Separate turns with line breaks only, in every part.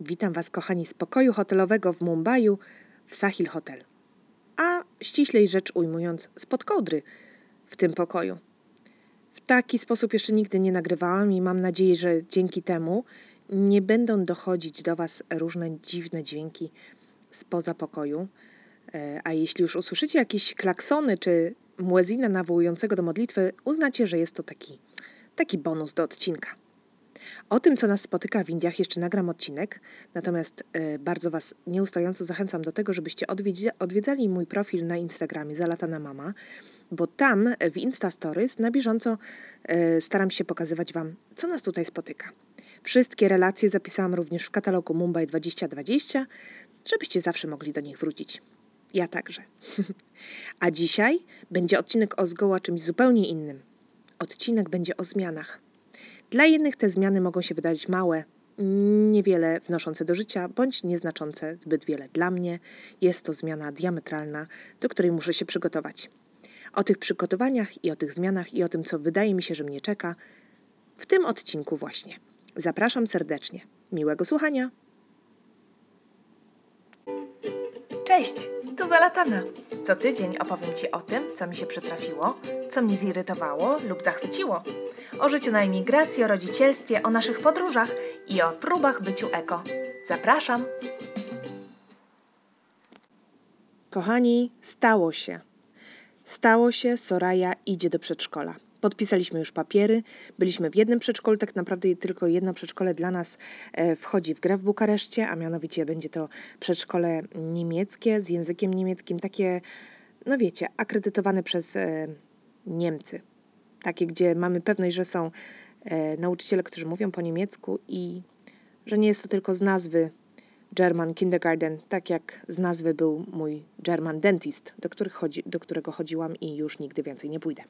Witam Was, kochani, z pokoju hotelowego w Mumbai w Sahil Hotel. A ściślej rzecz ujmując, spod kołdry w tym pokoju. W taki sposób jeszcze nigdy nie nagrywałam i mam nadzieję, że dzięki temu nie będą dochodzić do Was różne dziwne dźwięki spoza pokoju. E, a jeśli już usłyszycie jakieś klaksony czy muezina nawołującego do modlitwy, uznacie, że jest to taki, taki bonus do odcinka. O tym, co nas spotyka w Indiach, jeszcze nagram odcinek, natomiast e, bardzo Was nieustająco zachęcam do tego, żebyście odwiedzali mój profil na Instagramie Zalatana Mama, bo tam w Insta Stories na bieżąco e, staram się pokazywać Wam, co nas tutaj spotyka. Wszystkie relacje zapisałam również w katalogu Mumbai 2020, żebyście zawsze mogli do nich wrócić. Ja także. A dzisiaj będzie odcinek o zgoła czymś zupełnie innym. Odcinek będzie o zmianach. Dla jednych te zmiany mogą się wydać małe, niewiele wnoszące do życia, bądź nieznaczące zbyt wiele. Dla mnie jest to zmiana diametralna, do której muszę się przygotować. O tych przygotowaniach i o tych zmianach i o tym, co wydaje mi się, że mnie czeka, w tym odcinku właśnie. Zapraszam serdecznie. Miłego słuchania.
Cześć, to Zalatana. Co tydzień opowiem Ci o tym, co mi się przytrafiło, co mnie zirytowało lub zachwyciło. O życiu na emigracji, o rodzicielstwie, o naszych podróżach i o próbach byciu eko. Zapraszam!
Kochani, stało się. Stało się, Soraya idzie do przedszkola. Podpisaliśmy już papiery, byliśmy w jednym przedszkolu, tak naprawdę tylko jedno przedszkole dla nas e, wchodzi w grę w Bukareszcie, a mianowicie będzie to przedszkole niemieckie z językiem niemieckim, takie, no wiecie, akredytowane przez e, Niemcy. Takie, gdzie mamy pewność, że są e, nauczyciele, którzy mówią po niemiecku i że nie jest to tylko z nazwy German Kindergarten, tak jak z nazwy był mój German Dentist, do, chodzi, do którego chodziłam i już nigdy więcej nie pójdę.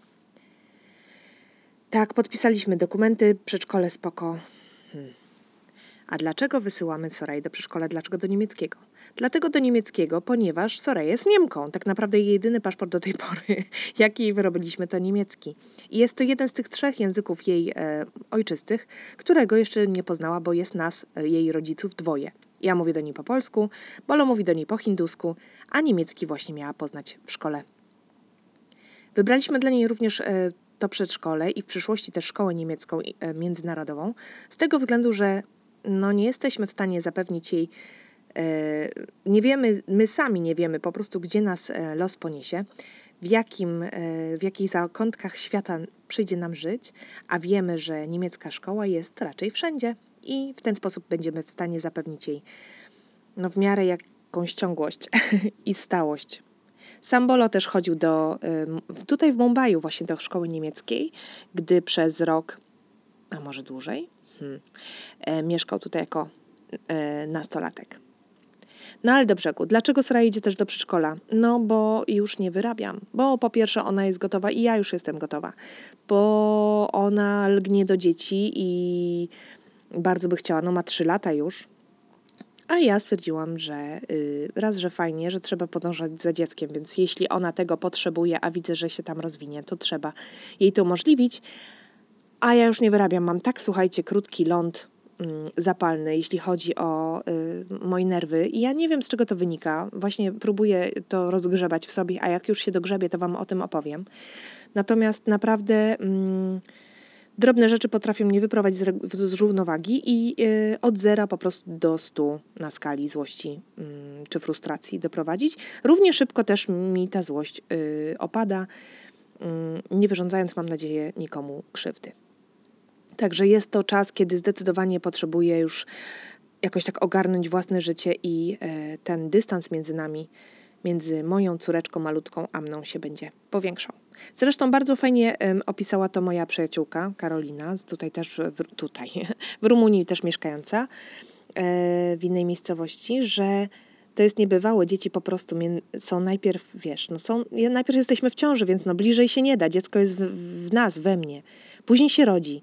Tak, podpisaliśmy dokumenty, przedszkole spoko. Hmm. A dlaczego wysyłamy Soraya do przedszkola? Dlaczego do niemieckiego? Dlatego do niemieckiego, ponieważ Soraya jest Niemką. Tak naprawdę jej jedyny paszport do tej pory, jaki jej wyrobiliśmy, to niemiecki. I jest to jeden z tych trzech języków jej e, ojczystych, którego jeszcze nie poznała, bo jest nas, e, jej rodziców, dwoje. Ja mówię do niej po polsku, Bolo mówi do niej po hindusku, a niemiecki właśnie miała poznać w szkole. Wybraliśmy dla niej również e, to przedszkole i w przyszłości też szkołę niemiecką e, międzynarodową, z tego względu, że no nie jesteśmy w stanie zapewnić jej, e, nie wiemy, my sami nie wiemy po prostu, gdzie nas e, los poniesie, w, jakim, w jakich zakątkach świata przyjdzie nam żyć, a wiemy, że niemiecka szkoła jest raczej wszędzie i w ten sposób będziemy w stanie zapewnić jej no, w miarę jakąś ciągłość i stałość. Sam Bolo też chodził do, tutaj w Mumbai właśnie do szkoły niemieckiej, gdy przez rok, a może dłużej, hmm, e, mieszkał tutaj jako e, nastolatek. No ale do brzegu. Dlaczego Sara idzie też do przedszkola? No bo już nie wyrabiam. Bo po pierwsze ona jest gotowa i ja już jestem gotowa. Bo ona lgnie do dzieci i bardzo by chciała, no ma trzy lata już, a ja stwierdziłam, że y, raz, że fajnie, że trzeba podążać za dzieckiem, więc jeśli ona tego potrzebuje, a widzę, że się tam rozwinie, to trzeba jej to umożliwić. A ja już nie wyrabiam, mam tak, słuchajcie, krótki ląd mm, zapalny, jeśli chodzi o y, moje nerwy. I ja nie wiem, z czego to wynika. Właśnie próbuję to rozgrzebać w sobie, a jak już się dogrzebie, to Wam o tym opowiem. Natomiast naprawdę. Mm, drobne rzeczy potrafią mnie wyprowadzić z, równowagi i y, od zera po prostu do stu na skali złości mm, czy frustracji doprowadzić. Równie szybko też mi ta złość y, opada, mm, nie wyrządzając, mam nadzieję, nikomu krzywdy. Także jest to czas, kiedy zdecydowanie potrzebuję już jakoś tak ogarnąć własne życie i y, ten dystans między nami między moją córeczką malutką a mną się będzie powiększał. Zresztą bardzo fajnie opisała to moja przyjaciółka Karolina, tutaj też, w, tutaj, w Rumunii też mieszkająca, e, w innej miejscowości, że to jest niebywałe. Dzieci po prostu są najpierw, wiesz, no są, najpierw jesteśmy w ciąży, więc no bliżej się nie da. Dziecko jest w, w nas, we mnie. Później się rodzi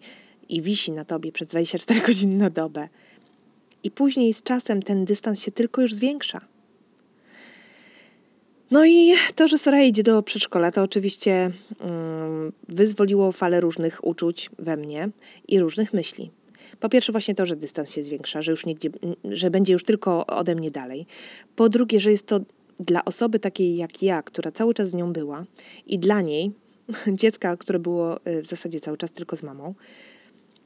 i wisi na tobie przez 24 godziny na dobę. I później z czasem ten dystans się tylko już zwiększa. No i to, że Soraya idzie do przedszkola, to oczywiście um, wyzwoliło falę różnych uczuć we mnie i różnych myśli. Po pierwsze właśnie to, że dystans się zwiększa, że już nigdzie, że będzie już tylko ode mnie dalej. Po drugie, że jest to dla osoby takiej jak ja, która cały czas z nią była i dla niej, dziecka, które było y, w zasadzie cały czas tylko z mamą,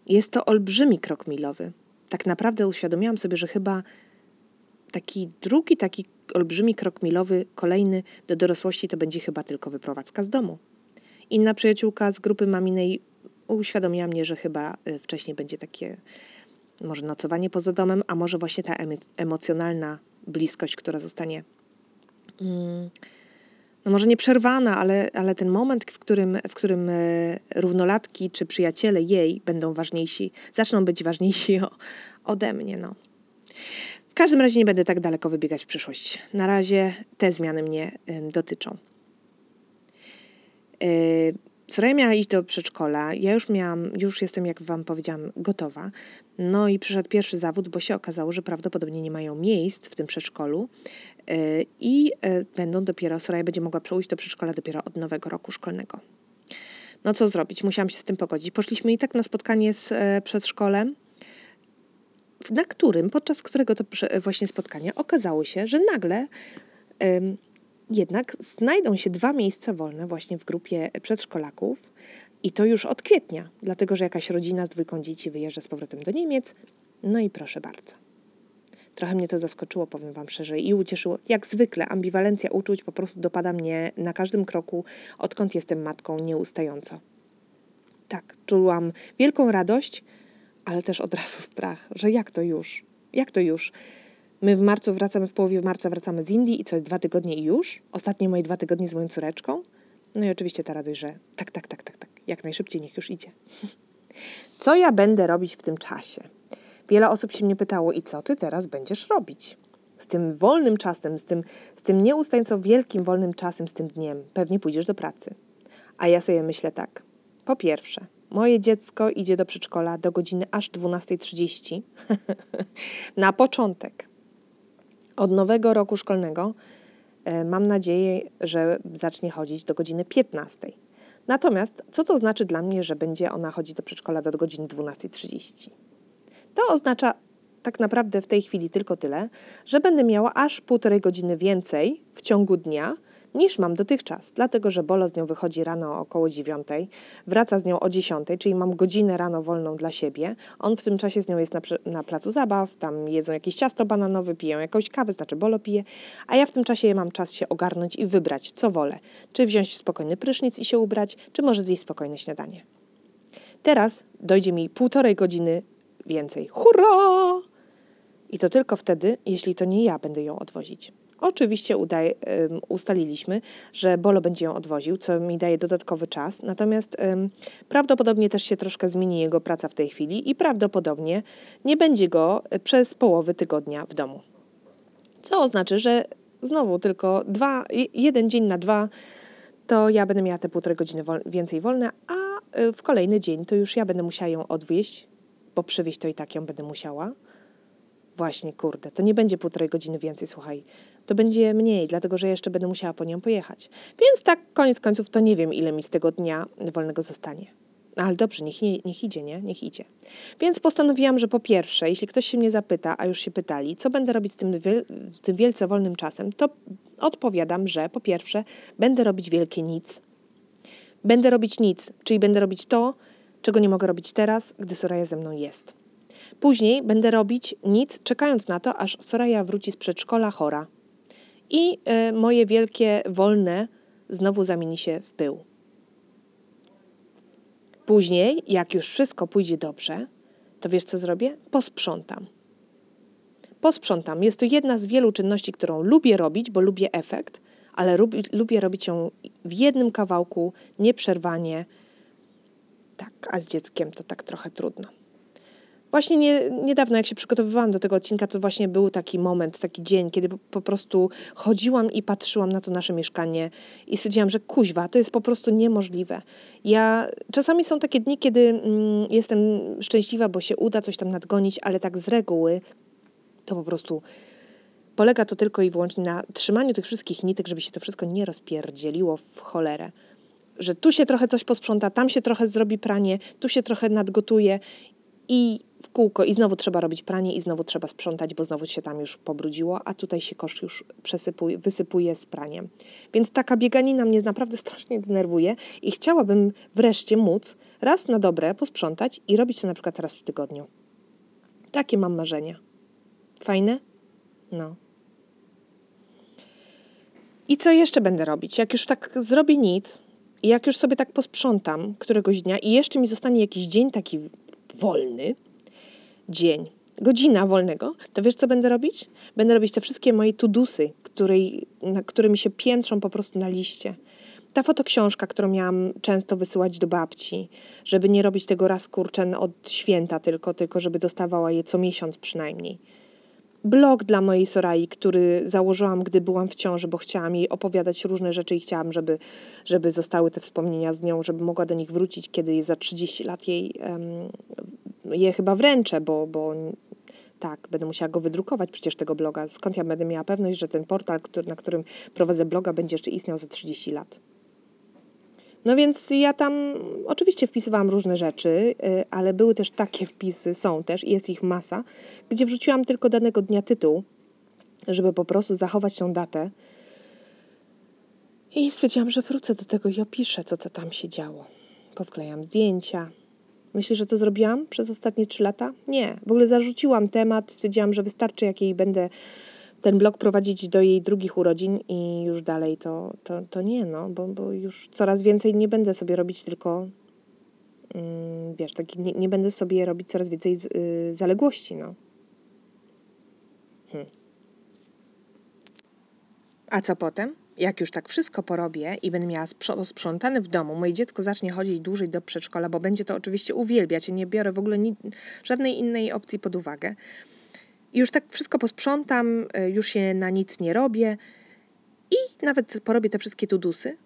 jest to olbrzymi krok milowy. Tak naprawdę uświadomiłam sobie, że chyba taki drugi, taki olbrzymi krok milowy, kolejny do dorosłości, to będzie chyba tylko wyprowadzka z domu. Inna przyjaciółka z grupy maminej uświadomiła mnie, że chyba y, wcześniej będzie takie może nocowanie poza domem, a może właśnie ta emocjonalna bliskość, która zostanie mm, no może nie przerwana, ale, ale ten moment, w którym, w którym y, równolatki czy przyjaciele jej będą ważniejsi, zaczną być ważniejsi ode mnie. No. Każdym razie nie będę tak daleko wybiegać w przyszłość. Na razie te zmiany mnie dotyczą. Y, Soraya miała iść do przedszkola. Ja już miałam, już jestem, jak Wam powiedziałam, gotowa. No i przyszedł pierwszy zawód, bo się okazało, że prawdopodobnie nie mają miejsc w tym przedszkolu y, i y, będą dopiero, Soraya będzie mogła przejść do przedszkola dopiero od nowego roku szkolnego. No co zrobić? Musiałam się z tym pogodzić. Poszliśmy i tak na spotkanie z e, przedszkolem, na którym, podczas którego to właśnie spotkania okazało się, że nagle jednak znajdą się dwa miejsca wolne właśnie w grupie przedszkolaków i to już od kwietnia, dlatego że jakaś rodzina z dwójką dzieci wyjeżdża z powrotem do Niemiec. No i proszę bardzo. Trochę mnie to zaskoczyło, powiem Wam szczerze, i ucieszyło. Jak zwykle, ambiwalencja uczuć po prostu dopada mnie na każdym kroku, odkąd jestem matką, nieustająco. Tak, czułam wielką radość, ale też od razu strach, że jak to już? Jak to już? My w marcu wracamy, w połowie marca wracamy z Indii i co, dwa tygodnie i już? Ostatnie moje dwa tygodnie z moją córeczką? No i oczywiście ta radość, że tak, tak, tak, tak, tak, jak najszybciej niech już idzie. Co ja będę robić w tym czasie? Wiele osób się mnie pytało, i co ty teraz będziesz robić? Z tym wolnym czasem, z tym, z tym nieustająco wielkim wolnym czasem, z tym dniem, pewnie pójdziesz do pracy. A ja sobie myślę tak. Po pierwsze, moje dziecko idzie do przedszkola do godziny aż 12.30 na początek. Od nowego roku szkolnego e, mam nadzieję, że zacznie chodzić do godziny 15. Natomiast co to znaczy dla mnie, że będzie ona chodzić do przedszkola do godziny 12.30? To oznacza tak naprawdę w tej chwili tylko tyle, że będę miała aż półtorej godziny więcej w ciągu dnia niż mam dotychczas, dlatego że Bolo z nią wychodzi rano około dziewiątej, wraca z nią o dziesiątej, czyli mam godzinę rano wolną dla siebie. On w tym czasie z nią jest na, na placu zabaw, tam jedzą jakieś ciasto bananowe, piją jakąś kawę, znaczy Bolo pije, a ja w tym czasie mam czas się ogarnąć i wybrać, co wolę. Czy wziąć spokojny prysznic i się ubrać, czy może zjeść spokojne śniadanie. Teraz dojdzie mi półtorej godziny więcej. Hurra! I to tylko wtedy, jeśli to nie ja będę ją odwozić. Oczywiście udaje, ustaliliśmy, że Bolo będzie ją odwoził, co mi daje dodatkowy czas, natomiast prawdopodobnie też się troszkę zmieni jego praca w tej chwili i prawdopodobnie nie będzie go e, przez połowy tygodnia w domu. Co oznacza, że znowu tylko dwa, jeden dzień na dwa to ja będę miała te półtorej godziny wol więcej wolne, a e, w kolejny dzień to już ja będę musiała ją odwieźć, bo przywieźć to i tak ją będę musiała. Właśnie, kurde, to nie będzie półtorej godziny więcej, słuchaj. To będzie mniej, dlatego że jeszcze będę musiała po nią pojechać. Więc tak, koniec końców, to nie wiem, ile mi z tego dnia wolnego zostanie. No, ale dobrze, niech, niech idzie, nie? Niech idzie. Więc postanowiłam, że po pierwsze, jeśli ktoś się mnie zapyta, a już się pytali, co będę robić z tym, z tym wielce wolnym czasem, to odpowiadam, że po pierwsze, będę robić wielkie nic. Będę robić nic, czyli będę robić to, czego nie mogę robić teraz, gdy Soraya ze mną jest. Później będę robić nic, czekając na to, aż Soraya wróci z przedszkola chora. I y, moje wielkie wolne znowu zamieni się w pył. Później, jak już wszystko pójdzie dobrze, to wiesz co zrobię? Posprzątam. Posprzątam. Jest to jedna z wielu czynności, którą lubię robić, bo lubię efekt, ale lubię, lubię robić ją w jednym kawałku, nieprzerwanie. Tak, a z dzieckiem to tak trochę trudno. Właśnie nie, niedawno, jak się przygotowywałam do tego odcinka, to właśnie był taki moment, taki dzień, kiedy po, prostu chodziłam i patrzyłam na to nasze mieszkanie i stwierdziłam, że kuźwa, to jest po prostu niemożliwe. Ja, czasami są takie dni, kiedy mm, jestem szczęśliwa, bo się uda coś tam nadgonić, ale tak z reguły to po prostu polega to tylko i wyłącznie na trzymaniu tych wszystkich nitek, żeby się to wszystko nie rozpierdzieliło w cholerę że tu się trochę coś posprząta, tam się trochę zrobi pranie, tu się trochę nadgotuje i kółko i znowu trzeba robić pranie i znowu trzeba sprzątać, bo znowu się tam już pobrudziło, a tutaj się kosz już przesypuje, wysypuje z praniem. Więc taka bieganina mnie naprawdę strasznie denerwuje i chciałabym wreszcie móc raz na dobre posprzątać i robić to na przykład raz w tygodniu. Takie mam marzenia. Fajne? No. I co jeszcze będę robić? Jak już tak zrobię nic jak już sobie tak posprzątam któregoś dnia i jeszcze mi zostanie jakiś dzień taki wolny, dzień, godzina wolnego, to wiesz co będę robić? Będę robić te wszystkie moje tudusy, które mi się piętrzą po prostu na liście. Ta fotoksiążka, którą miałam często wysyłać do babci, żeby nie robić tego raz kurczę od święta tylko, tylko żeby dostawała je co miesiąc przynajmniej blog dla mojej Sorai, który założyłam, gdy byłam w ciąży, bo chciałam jej opowiadać różne rzeczy i chciałam, żeby, żeby zostały te wspomnienia z nią, żeby mogła do nich wrócić, kiedy za 30 lat jej je chyba wręczę, bo, bo tak, będę musiała go wydrukować przecież tego bloga. Skąd ja będę miała pewność, że ten portal, który, na którym prowadzę bloga, będzie jeszcze istniał za 30 lat? No więc ja tam oczywiście wpisywałam różne rzeczy, y, ale były też takie wpisy, są też jest ich masa, gdzie wrzuciłam tylko danego dnia tytuł, żeby po prostu zachować tą datę. I stwierdziłam, że wrócę do tego i opiszę, co to tam się działo. Powklejam zdjęcia. Myślisz, że to zrobiłam przez ostatnie trzy lata? Nie. W ogóle zarzuciłam temat, stwierdziłam, że wystarczy, jak jej będę ten blog prowadzić do jej drugich urodzin i już dalej to, to, to nie, no, bo, bo już coraz więcej nie będę sobie robić tylko, mm, wiesz, tak, nie, nie, będę sobie robić coraz więcej z, y, zaległości, no. Hmm. A co potem? Jak już tak wszystko porobię i będę miała sprzątane w domu, moje dziecko zacznie chodzić dłużej do przedszkola, bo będzie to oczywiście uwielbiać. Ja nie biorę w ogóle ni- żadnej innej opcji pod uwagę i już tak wszystko posprzątam, e, już się na nic nie robię i nawet porobię te wszystkie tudusy,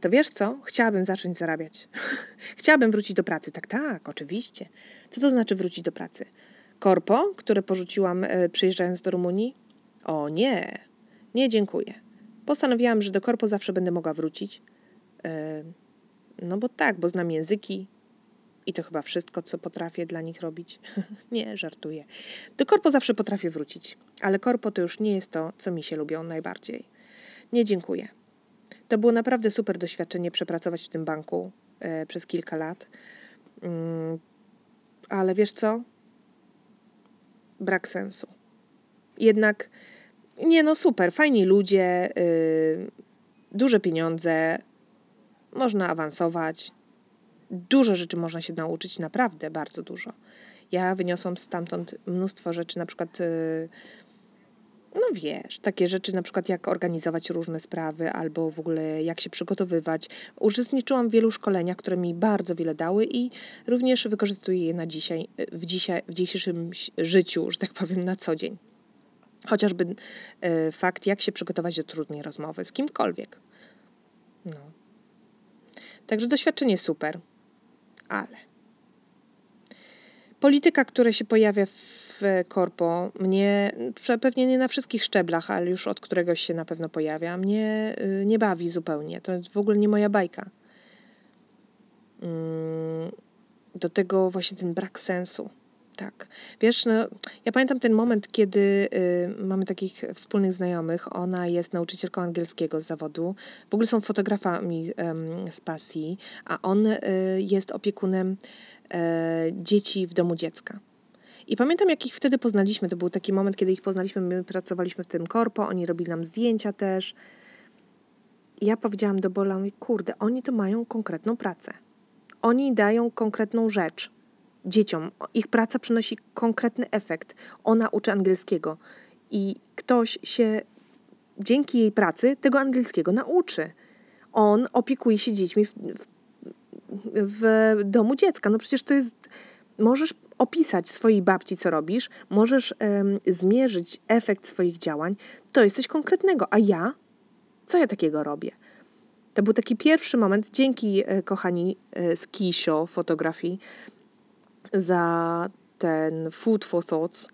to wiesz co? Chciałabym zacząć zarabiać. Chciałabym wrócić do pracy. Tak, tak, oczywiście. Co to znaczy wrócić do pracy? Korpo, które porzuciłam e, przyjeżdżając do Rumunii? O nie, nie dziękuję. Postanowiłam, że do korpo zawsze będę mogła wrócić. E, no bo tak, bo znam języki, i to chyba wszystko, co potrafię dla nich robić. nie, żartuję. Do korpo zawsze potrafię wrócić, ale korpo to już nie jest to, co mi się lubią najbardziej. Nie dziękuję. To było naprawdę super doświadczenie przepracować w tym banku e, przez kilka lat. Mm, ale wiesz co? Brak sensu. Jednak, nie no super, fajni ludzie, yy, duże pieniądze, można awansować, Dużo rzeczy można się nauczyć, naprawdę bardzo dużo. Ja wyniosłam stamtąd mnóstwo rzeczy, na przykład, y, no wiesz, takie rzeczy, na przykład jak organizować różne sprawy, albo w ogóle jak się przygotowywać. Uczestniczyłam w wielu szkoleniach, które mi bardzo wiele dały i również wykorzystuję je na dzisiaj, w, dzisiaj, w dzisiejszym życiu, że tak powiem, na co dzień. Chociażby y, fakt, jak się przygotować do trudnej rozmowy z kimkolwiek. No. Także doświadczenie super ale polityka, która się pojawia w korpo, mnie pewnie nie na wszystkich szczeblach, ale już od któregoś się na pewno pojawia, mnie y, nie bawi zupełnie. To jest w ogóle nie moja bajka. Mm, do tego właśnie ten brak sensu. Tak. Wiesz, no, ja pamiętam ten moment, kiedy y, mamy takich wspólnych znajomych. Ona jest nauczycielką angielskiego z zawodu. W ogóle są fotografami y, z pasji, a on y, jest opiekunem e, dzieci w domu dziecka. I pamiętam, jak ich wtedy poznaliśmy. To był taki moment, kiedy ich poznaliśmy. My pracowaliśmy w tym korpo, oni robili nam zdjęcia też. Ja powiedziałam do Bola, kurde, oni to mają konkretną pracę. Oni dają konkretną rzecz dzieciom. Ich praca przynosi konkretny efekt. Ona uczy angielskiego i ktoś się dzięki jej pracy tego angielskiego nauczy. On opiekuje się dziećmi w, w, w domu dziecka. No przecież to jest. Możesz opisać swojej babci, co robisz, możesz um, zmierzyć efekt swoich działań. To jest coś konkretnego. A ja? Co ja takiego robię? To był taki pierwszy moment, dzięki e, kochani e, z Kisho fotografii, za ten food for thoughts.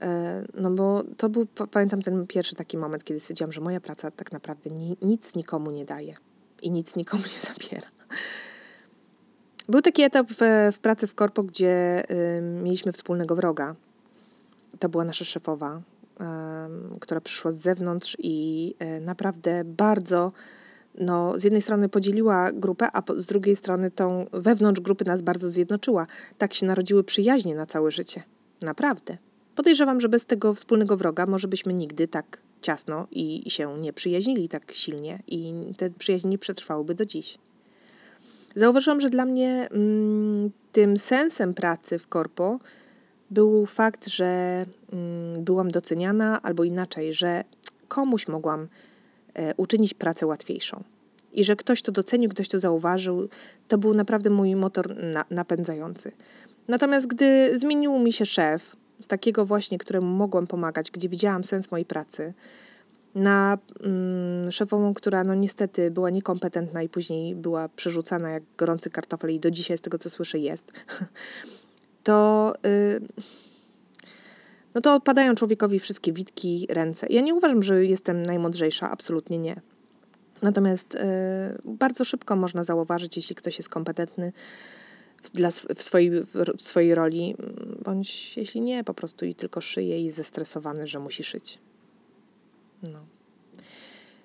E, no bo to był, pamiętam ten pierwszy taki moment, kiedy stwierdziłam, że moja praca tak naprawdę ni, nic nikomu nie daje i nic nikomu nie zabiera. Był taki etap w, w pracy w korpo, gdzie y, mieliśmy wspólnego wroga. To była nasza szefowa, y, która przyszła z zewnątrz i y, naprawdę bardzo, no, z jednej strony podzieliła grupę, a z drugiej strony tą wewnątrz grupy nas bardzo zjednoczyła. Tak się narodziły przyjaźnie na całe życie. Naprawdę. Podejrzewam, że bez tego wspólnego wroga może byśmy nigdy tak ciasno i, się nie przyjaźnili tak silnie i te przyjaźnie nie przetrwałyby do dziś. Zauważyłam, że dla mnie mm, tym sensem pracy w korpo był fakt, że mm, byłam doceniana, albo inaczej, że komuś mogłam uczynić pracę łatwiejszą. I że ktoś to docenił, ktoś to zauważył, to był naprawdę mój motor na, napędzający. Natomiast gdy zmienił mi się szef, z takiego właśnie, któremu mogłam pomagać, gdzie widziałam sens mojej pracy, na mm, szefową, która no niestety była niekompetentna i później była przerzucana jak gorący kartofel i do dzisiaj z tego co słyszę jest, to y, no to odpadają człowiekowi wszystkie witki, ręce. Ja nie uważam, że jestem najmądrzejsza, absolutnie nie. Natomiast y, bardzo szybko można zauważyć, jeśli ktoś jest kompetentny w, dla, w, swojej, w swojej roli, bądź jeśli nie, po prostu i tylko szyje i zestresowany, że musi szyć. No.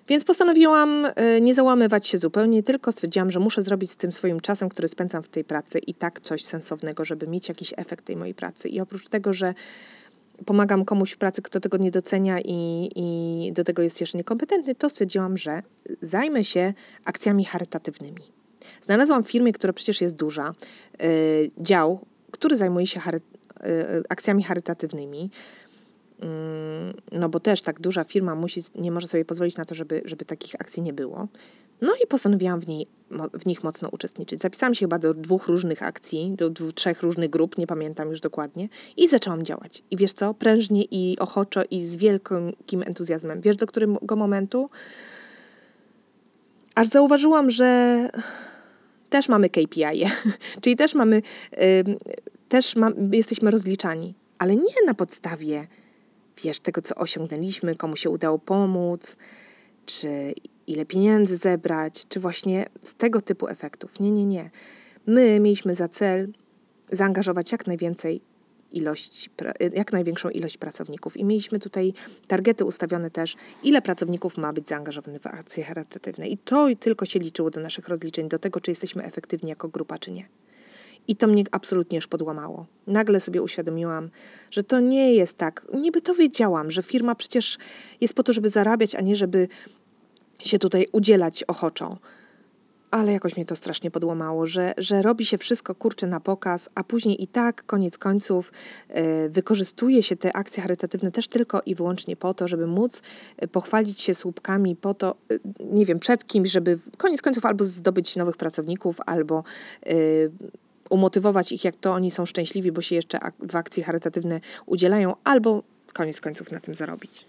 Więc postanowiłam e, nie załamywać się zupełnie, tylko stwierdziłam, że muszę zrobić z tym swoim czasem, który spędzam w tej pracy i tak coś sensownego, żeby mieć jakiś efekt tej mojej pracy. I oprócz tego, że pomagam komuś w pracy, kto tego nie docenia i, i do tego jest jeszcze niekompetentny, to stwierdziłam, że zajmę się akcjami charytatywnymi. Znalazłam w firmie, która przecież jest duża, yy, dział, który zajmuje się chary, yy, akcjami charytatywnymi. Mm, no bo też tak duża firma musi, nie może sobie pozwolić na to, żeby, żeby takich akcji nie było. No i postanowiłam w, niej, w nich mocno uczestniczyć. Zapisałam się chyba do dwóch różnych akcji, do dwóch, trzech różnych grup, nie pamiętam już dokładnie, i zaczęłam działać. I wiesz co, prężnie i ochoczo i z wielkim entuzjazmem. Wiesz do którego momentu? Aż zauważyłam, że też mamy KPI, -e, czyli też mamy, też ma, jesteśmy rozliczani, ale nie na podstawie wiesz, tego, co osiągnęliśmy, komu się udało pomóc, czy ile pieniędzy zebrać, czy właśnie z tego typu efektów. Nie, nie, nie. My mieliśmy za cel zaangażować jak najwięcej ilość, jak największą ilość pracowników. I mieliśmy tutaj targety ustawione też, ile pracowników ma być zaangażowanych w akcje charytatywne. I to tylko się liczyło do naszych rozliczeń, do tego, czy jesteśmy efektywni jako grupa, czy nie. I to mnie absolutnie już podłamało. Nagle sobie uświadomiłam, że to nie jest tak. Niby to wiedziałam, że firma przecież jest po to, żeby zarabiać, a nie żeby się tutaj udzielać ochoczo. Ale jakoś mnie to strasznie podłamało, że, że robi się wszystko kurczę na pokaz, a później i tak koniec końców yy, wykorzystuje się te akcje charytatywne też tylko i wyłącznie po to, żeby móc e, pochwalić się słupkami, po to, yy, nie wiem, przed kimś, żeby koniec końców albo zdobyć nowych pracowników, albo umotywować ich, jak to oni są szczęśliwi, bo się jeszcze w akcje charytatywne udzielają, albo koniec końców na tym zarobić.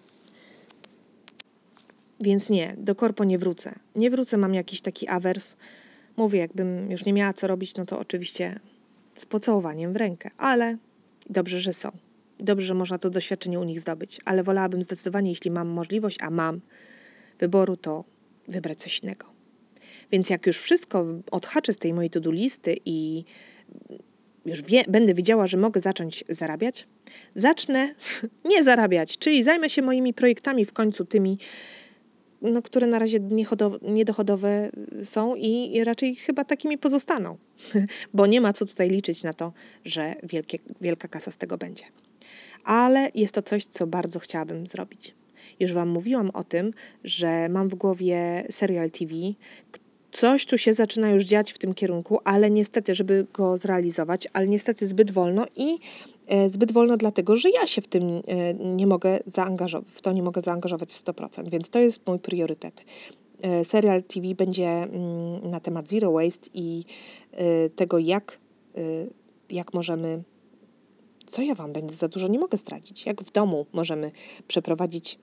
Więc nie, do korpo nie wrócę. Nie wrócę, mam jakiś taki awers. Mówię, jakbym już nie miała co robić, no to oczywiście z pocałowaniem w rękę, ale dobrze, że są. Dobrze, że można to doświadczenie u nich zdobyć, ale wolałabym zdecydowanie, jeśli mam możliwość, a mam wyboru, to wybrać coś innego. Więc jak już wszystko odhaczę z tej mojej to-do listy i już wie, będę wiedziała, że mogę zacząć zarabiać, zacznę nie zarabiać, czyli zajmę się moimi projektami w końcu tymi, no, które na razie niedochodowe są i raczej chyba takimi pozostaną, bo nie ma co tutaj liczyć na to, że wielkie, wielka kasa z tego będzie. Ale jest to coś, co bardzo chciałabym zrobić. Już Wam mówiłam o tym, że mam w głowie serial TV, coś tu się zaczyna już dziać w tym kierunku, ale niestety, żeby go zrealizować, ale niestety zbyt wolno i e, zbyt wolno dlatego, że ja się w tym e, nie mogę zaangażować, w to nie mogę zaangażować w 100%, więc to jest mój priorytet. E, serial TV będzie mm, na temat zero waste i tego, jak, jak możemy co ja Wam będę za dużo nie mogę zdradzić, jak w domu możemy przeprowadzić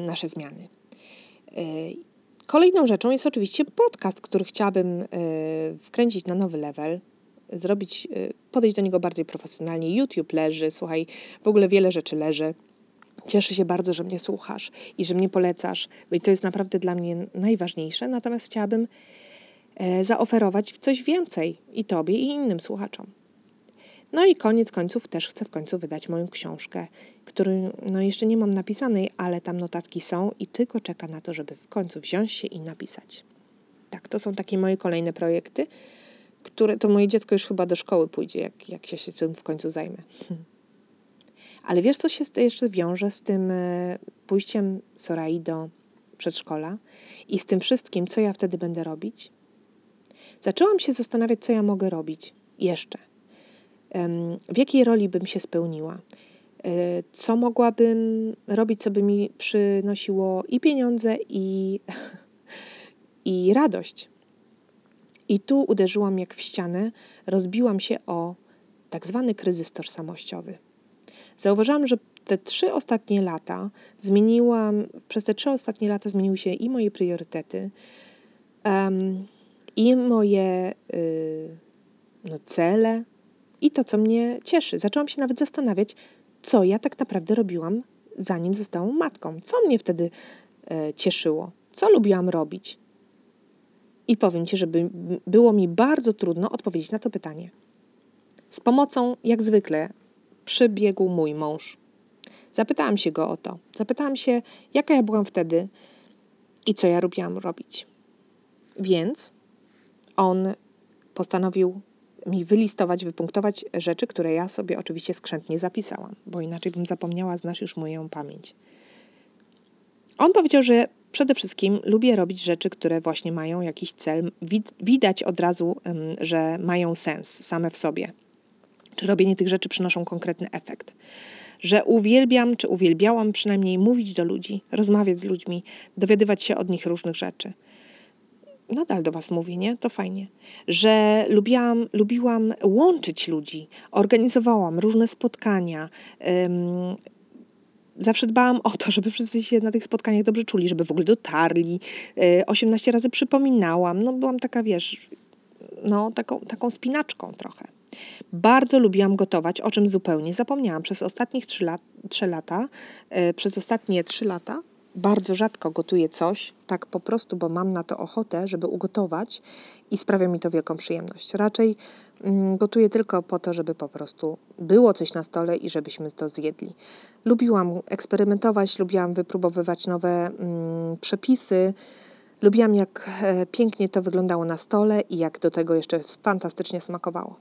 nasze zmiany. Kolejną rzeczą jest oczywiście podcast, który chciałabym e, wkręcić na nowy level, zrobić, e, podejść do niego bardziej profesjonalnie. YouTube leży, słuchaj, w ogóle wiele rzeczy leży. Cieszę się bardzo, że mnie słuchasz i że mnie polecasz, bo to jest naprawdę dla mnie najważniejsze. Natomiast chciałabym e, zaoferować coś więcej i Tobie, i innym słuchaczom. No i koniec końców też chcę w końcu wydać moją książkę, którą no jeszcze nie mam napisanej, ale tam notatki są i tylko czeka na to, żeby w końcu wziąć się i napisać. Tak, to są takie moje kolejne projekty, które to moje dziecko już chyba do szkoły pójdzie, jak, jak się tym w końcu zajmę. Ale wiesz, co się jeszcze wiąże z tym e, pójściem Sorai do przedszkola i z tym wszystkim, co ja wtedy będę robić? Zaczęłam się zastanawiać, co ja mogę robić jeszcze. W jakiej roli bym się spełniła? E, co mogłabym robić, co by mi przynosiło i pieniądze, i, i radość? I tu uderzyłam jak w ścianę, rozbiłam się o tak zwany kryzys tożsamościowy. Zauważyłam, że te trzy ostatnie lata zmieniłam, przez te trzy ostatnie lata zmieniły się i moje priorytety, um, i moje y, no, cele, i to, co mnie cieszy. Zaczęłam się nawet zastanawiać, co ja tak naprawdę robiłam, zanim zostałam matką. Co mnie wtedy e, cieszyło? Co lubiłam robić? I powiem Ci, że było mi bardzo trudno odpowiedzieć na to pytanie. Z pomocą, jak zwykle, przybiegł mój mąż. Zapytałam się go o to. Zapytałam się, jaka ja byłam wtedy i co ja lubiłam robić. Więc on postanowił mi wylistować, wypunktować rzeczy, które ja sobie oczywiście skrzętnie zapisałam, bo inaczej bym zapomniała, znasz już moją pamięć. On powiedział, że przede wszystkim lubię robić rzeczy, które właśnie mają jakiś cel. Widać od razu, że mają sens same w sobie. Czy robienie tych rzeczy przynoszą konkretny efekt. Że uwielbiam, czy uwielbiałam przynajmniej mówić do ludzi, rozmawiać z ludźmi, dowiadywać się od nich różnych rzeczy nadal do Was mówię, nie? To fajnie. Że lubiłam, lubiłam łączyć ludzi, organizowałam różne spotkania. Zawsze dbałam o to, żeby wszyscy się na tych spotkaniach dobrze czuli, żeby w ogóle dotarli. 18 razy przypominałam. No byłam taka, wiesz, no taką, taką spinaczką trochę. Bardzo lubiłam gotować, o czym zupełnie zapomniałam. Przez ostatnich 3, lat, 3 lata, yy, przez ostatnie 3 lata bardzo rzadko gotuję coś, tak po prostu, bo mam na to ochotę, żeby ugotować i sprawia mi to wielką przyjemność. Raczej mm, gotuję tylko po to, żeby po prostu było coś na stole i żebyśmy to zjedli. Lubiłam eksperymentować, lubiłam wypróbowywać nowe mm, przepisy. Lubiłam, jak e, pięknie to wyglądało na stole i jak do tego jeszcze fantastycznie smakowało.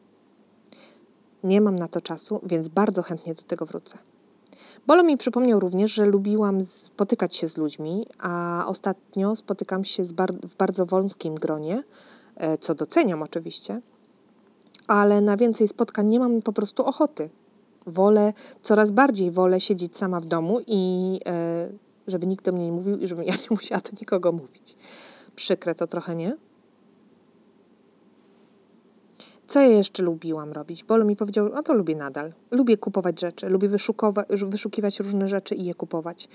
Nie mam na to czasu, więc bardzo chętnie do tego wrócę. Bolo mi przypomniał również, że lubiłam spotykać się z ludźmi, a ostatnio spotykam się bar w bardzo wąskim gronie, e, co doceniam oczywiście, ale na więcej spotkań nie mam po prostu ochoty. Wolę, coraz bardziej wolę siedzieć sama w domu i e, żeby nikt do mnie nie mówił i żebym ja nie musiała do nikogo mówić. Przykre to trochę, nie? Co ja jeszcze lubiłam robić? Bolo mi powiedział, no to lubię nadal. Lubię kupować rzeczy, lubię wyszukiwać różne rzeczy i je kupować.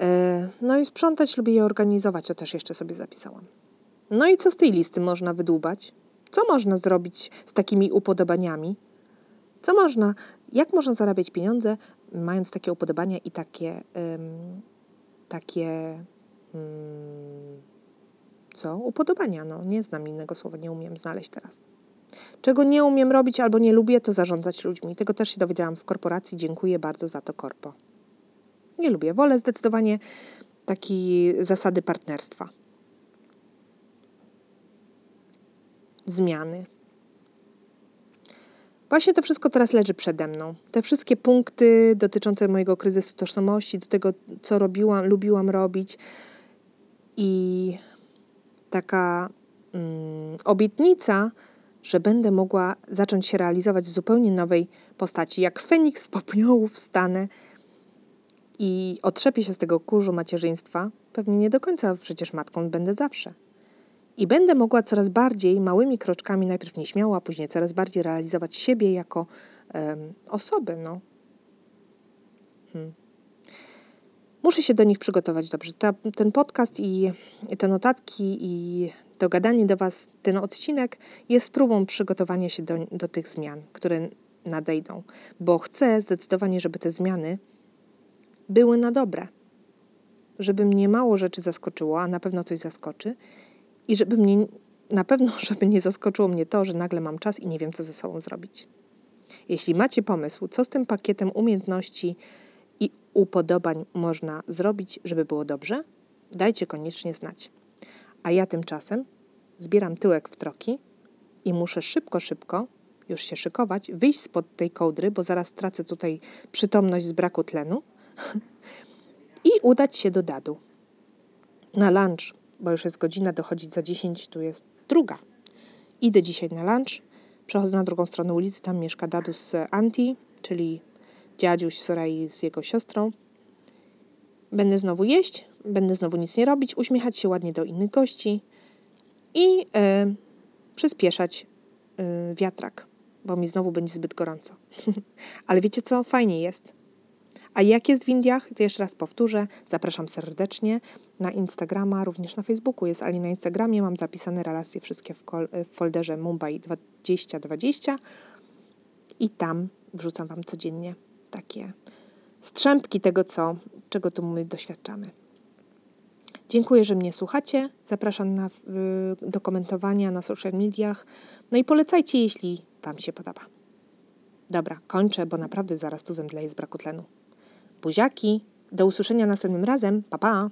E, no i sprzątać, lubię je organizować, to też jeszcze sobie zapisałam. No i co z tej listy można wydłubać? Co można zrobić z takimi upodobaniami? Co można, jak można zarabiać pieniądze, mając takie upodobania i takie, takie, um, co? Upodobania, no nie znam innego słowa, nie umiem znaleźć teraz. Czego nie umiem robić albo nie lubię, to zarządzać ludźmi. Tego też się dowiedziałam w korporacji. Dziękuję bardzo za to, korpo. Nie lubię. Wolę zdecydowanie takiej zasady partnerstwa. Zmiany. Właśnie to wszystko teraz leży przede mną. Te wszystkie punkty dotyczące mojego kryzysu tożsamości, do tego, co robiłam, lubiłam robić i taka mm, obietnica, że będę mogła zacząć się realizować w zupełnie nowej postaci. Jak Feniks z popiołów wstanę i otrzepię się z tego kurzu macierzyństwa, pewnie nie do końca przecież matką będę zawsze. I będę mogła coraz bardziej, małymi kroczkami, najpierw nieśmiało, a później coraz bardziej realizować siebie jako um, osobę. No. Hmm. Muszę się do nich przygotować dobrze. Ta, ten podcast i, te notatki i to gadanie do Was, ten odcinek jest próbą przygotowania się do, do tych zmian, które nadejdą, bo chcę zdecydowanie, żeby te zmiany były na dobre. Żeby mnie mało rzeczy zaskoczyło, a na pewno coś zaskoczy, i żeby mnie na pewno, żeby nie zaskoczyło mnie to, że nagle mam czas i nie wiem, co ze sobą zrobić. Jeśli macie pomysł, co z tym pakietem umiejętności i upodobań można zrobić, żeby było dobrze, dajcie koniecznie znać. A ja tymczasem zbieram tyłek w troki i muszę szybko, szybko już się szykować, wyjść spod tej kołdry, bo zaraz tracę tutaj przytomność z braku tlenu i udać się do dadu. Na lunch, bo już jest godzina, dochodzić za 10, tu jest druga. Idę dzisiaj na lunch, przechodzę na drugą stronę ulicy, tam mieszka dadu z Anti, czyli dziadziuś Sorai z jego siostrą. Będę znowu jeść, będę znowu nic nie robić, uśmiechać się ładnie do innych gości i yy, przyspieszać yy, wiatrak bo mi znowu będzie zbyt gorąco. Ale wiecie co? Fajnie jest. A jak jest w Indiach? To jeszcze raz powtórzę. Zapraszam serdecznie na Instagrama, również na Facebooku jest, ale na Instagramie mam zapisane relacje wszystkie w, w folderze Mumbai 2020 i tam wrzucam Wam codziennie takie strzępki tego, co, czego tu my doświadczamy. Dziękuję, że mnie słuchacie. Zapraszam na, do komentowania na social mediach. No i polecajcie, jeśli Wam się podoba. Dobra, kończę, bo naprawdę zaraz tu zemdleję z braku tlenu. Buziaki, do usłyszenia następnym razem. Pa, pa!